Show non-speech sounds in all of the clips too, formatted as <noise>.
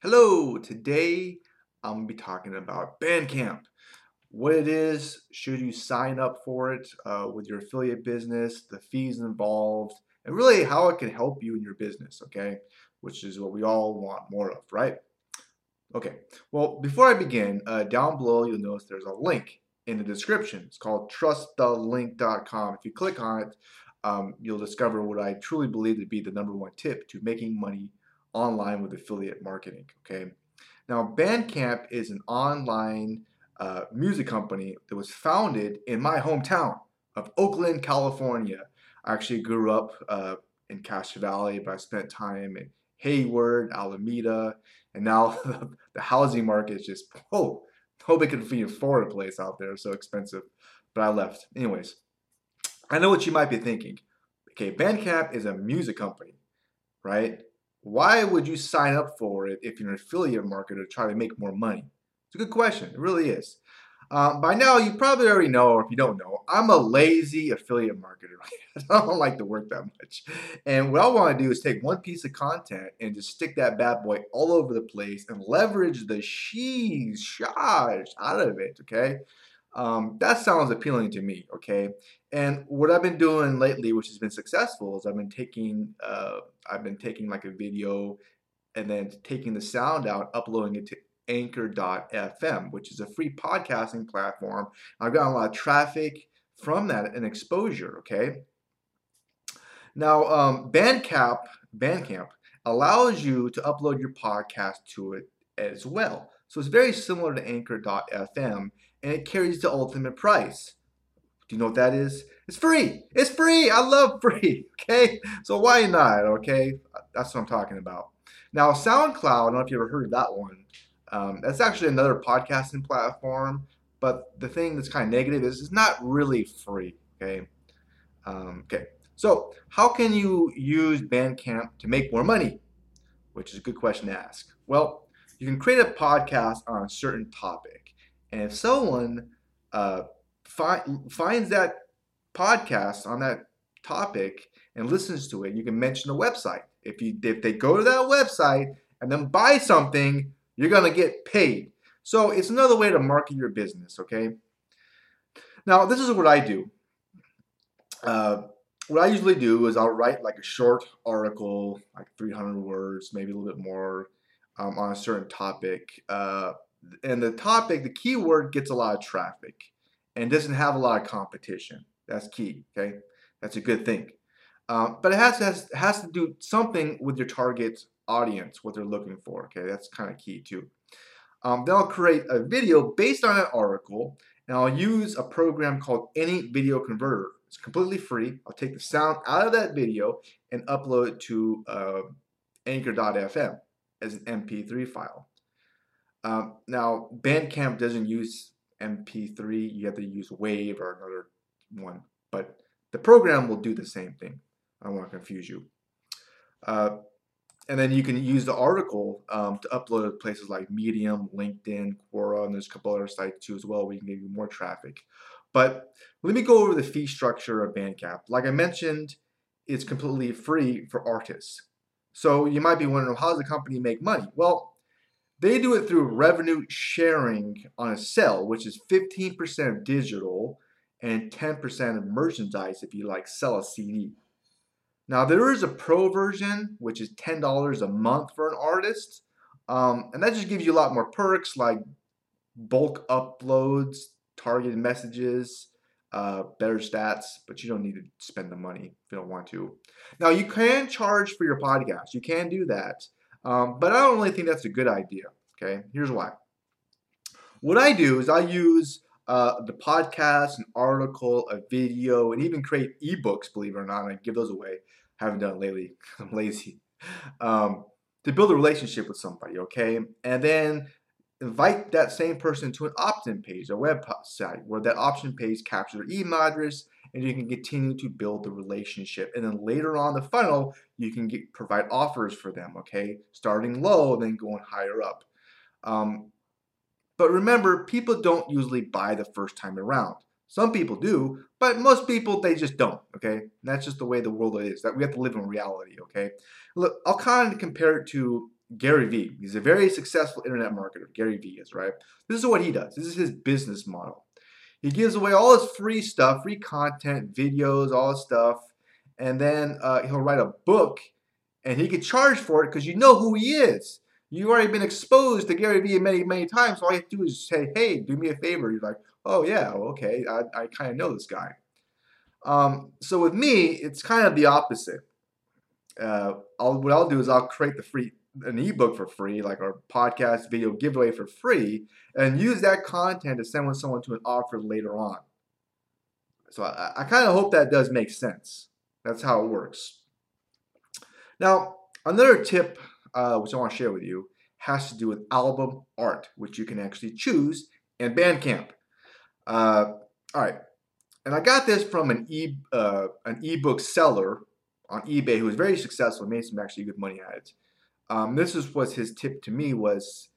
Hello, today I'm going to be talking about Bandcamp. What it is, should you sign up for it uh, with your affiliate business, the fees involved, and really how it can help you in your business, okay? Which is what we all want more of, right? Okay, well, before I begin, uh, down below you'll notice there's a link in the description. It's called trustthelink.com. If you click on it, um, you'll discover what I truly believe to be the number one tip to making money online with affiliate marketing. Okay. Now, Bandcamp is an online uh, music company that was founded in my hometown of Oakland, California. I actually grew up uh, in Castro Valley, but I spent time in Hayward, Alameda, and now <laughs> the housing market is just, oh, nobody can afford a place out there. so expensive. But I left. Anyways, I know what you might be thinking. Okay, Bandcamp is a music company, right? Why would you sign up for it if you're an affiliate marketer to try to make more money? It's a good question. It really is. Um, by now, you probably already know, or if you don't know, I'm a lazy affiliate marketer. <laughs> I don't like to work that much. And what I want to do is take one piece of content and just stick that bad boy all over the place and leverage the sheesh, out of it, okay? Um, that sounds appealing to me, okay? And what I've been doing lately, which has been successful, is I've been taking uh, I've been taking like a video and then taking the sound out, uploading it to Anchor.fm, which is a free podcasting platform. I've gotten a lot of traffic from that and exposure. Okay. Now, um, Bandcamp Bandcamp allows you to upload your podcast to it as well. So it's very similar to Anchor.fm, and it carries the ultimate price. Do you know what that is? It's free. It's free. I love <laughs> free. Okay. So why not? Okay. That's what I'm talking about. Now, SoundCloud, I don't know if you ever heard of that one. Um, that's actually another podcasting platform. But the thing that's kind of negative is it's not really free. Okay. Um, okay. So, how can you use Bandcamp to make more money? Which is a good question to ask. Well, you can create a podcast on a certain topic. And if someone uh, fi- finds that podcast on that topic and listens to it, you can mention the website. If you if they go to that website and then buy something, you're gonna get paid. So it's another way to market your business. Okay. Now this is what I do. Uh, what I usually do is I'll write like a short article, like 300 words, maybe a little bit more, um, on a certain topic. Uh, and the topic, the keyword gets a lot of traffic and doesn't have a lot of competition. That's key. Okay, that's a good thing. Um, but it has, has has to do something with your target audience, what they're looking for. Okay, that's kind of key too. Um, then I'll create a video based on an article, and I'll use a program called Any Video Converter. It's completely free. I'll take the sound out of that video and upload it to uh, Anchor.fm as an MP3 file. Um, now, Bandcamp doesn't use MP3, you have to use Wave or another one. But the program will do the same thing. I don't want to confuse you. Uh, and then you can use the article um, to upload to places like Medium, LinkedIn, Quora, and there's a couple other sites too as well where you can get you more traffic. But let me go over the fee structure of Bandcamp. Like I mentioned, it's completely free for artists. So you might be wondering, how does the company make money? Well, they do it through revenue sharing on a sell, which is 15% digital and 10% of merchandise if you like sell a CD. Now there is a pro version, which is $10 a month for an artist. Um, and that just gives you a lot more perks like bulk uploads, targeted messages, uh, better stats, but you don't need to spend the money if you don't want to. Now you can charge for your podcast. You can do that. Um, but I don't really think that's a good idea. Okay, here's why. What I do is I use uh, the podcast, an article, a video, and even create ebooks, believe it or not. I give those away. I haven't done it lately. <laughs> I'm lazy. Um, to build a relationship with somebody, okay? And then invite that same person to an opt-in page, a website, where that option page captures their email address and you can continue to build the relationship. And then later on the funnel, you can get, provide offers for them, okay? Starting low, then going higher up. Um, but remember, people don't usually buy the first time around. Some people do, but most people they just don't. Okay, and that's just the way the world is. That we have to live in reality. Okay, look, I'll kind of compare it to Gary Vee. He's a very successful internet marketer. Gary Vee is right. This is what he does. This is his business model. He gives away all his free stuff, free content, videos, all his stuff, and then uh, he'll write a book, and he could charge for it because you know who he is. You've already been exposed to Gary Vee many, many times. All you have to do is say, "Hey, do me a favor." You're like, "Oh yeah, okay, I, I kind of know this guy." Um, so with me, it's kind of the opposite. Uh, I'll, what I'll do is I'll create the free an ebook for free, like our podcast video giveaway for free, and use that content to send someone to an offer later on. So I, I kind of hope that does make sense. That's how it works. Now, another tip uh, which I want to share with you has to do with album art, which you can actually choose in Bandcamp. Uh, all right, and I got this from an e uh, an ebook seller on eBay who was very successful, and made some actually good money at it. Um, this is was his tip to me was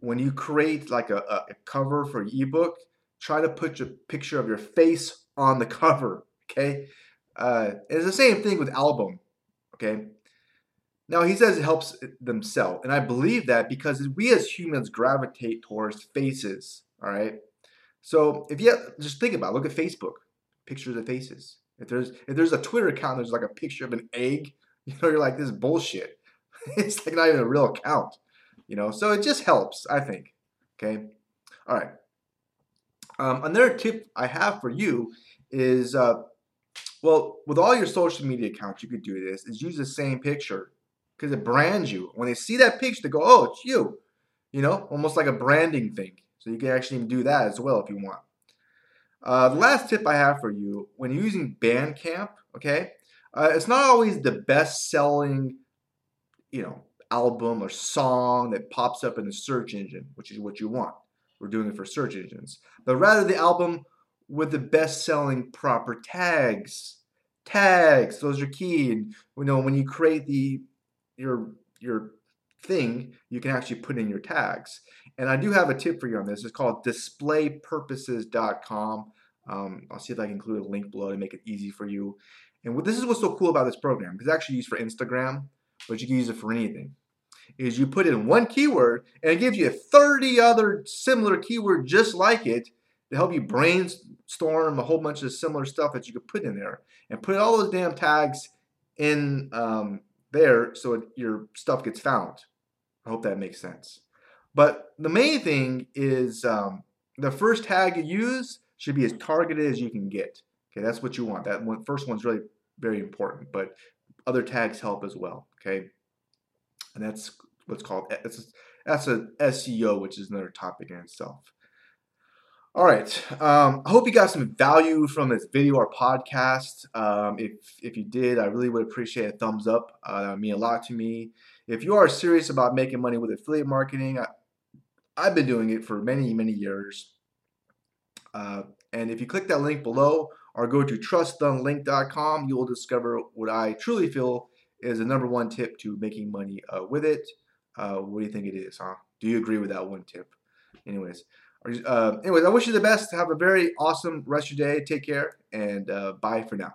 when you create like a, a cover for ebook, try to put your picture of your face on the <laughs> cover. Okay, uh, it's the same thing with album. Okay. Now he says it helps them sell, and I believe that because we as humans gravitate towards faces. All right. So if you just think about, it, look at Facebook, pictures of faces. If there's if there's a Twitter account, there's like a picture of an egg. <laughs> You know, you're like this bullshit. <laughs> it's like not even a real account, you know. So it just helps, I think. Okay. All right. Um, another tip I have for you is, uh, well, with all your social media accounts, you could do this. Is use the same picture because it brands you. When they see that picture, they go, "Oh, it's you," you know, almost like a branding thing. So you can actually do that as well if you want. Uh, the last tip I have for you when you're using Bandcamp, okay, uh, it's not always the best selling you know, album or song that pops up in the search engine, which is what you want. We're doing it for search engines. But rather the album with the best selling proper tags. Tags, those are key. And you know, when you create the your your thing, you can actually put in your tags. And I do have a tip for you on this. It's called displaypurposes.com. Um, I'll see if I can include a link below to make it easy for you. And what, this is what's so cool about this program. It's actually used for Instagram but you can use it for anything, is you put in one keyword and it gives you 30 other similar keywords just like it to help you brainstorm a whole bunch of similar stuff that you could put in there and put all those damn tags in um, there so it, your stuff gets found. I hope that makes sense. But the main thing is um, the first tag you use should be as targeted as you can get. Okay, that's what you want. That one, first one's really very important. But other tags help as well, okay? And that's what's called, that's, that's a SEO, which is another topic in itself. All right. Um, I hope you got some value from this video or podcast. Um, if if you did, I really would appreciate a thumbs up. Uh, that would mean a lot to me. If you are serious about making money with affiliate marketing, I, I've been doing it for many many years. Uh, and if you click that link below, or go to trustthelink.com. You will discover what I truly feel is the number one tip to making money uh, with it. Uh, what do you think it is, huh? Do you agree with that one tip? Anyways, uh, anyways, I wish you the best. Have a very awesome rest of your day. Take care and uh, bye for now.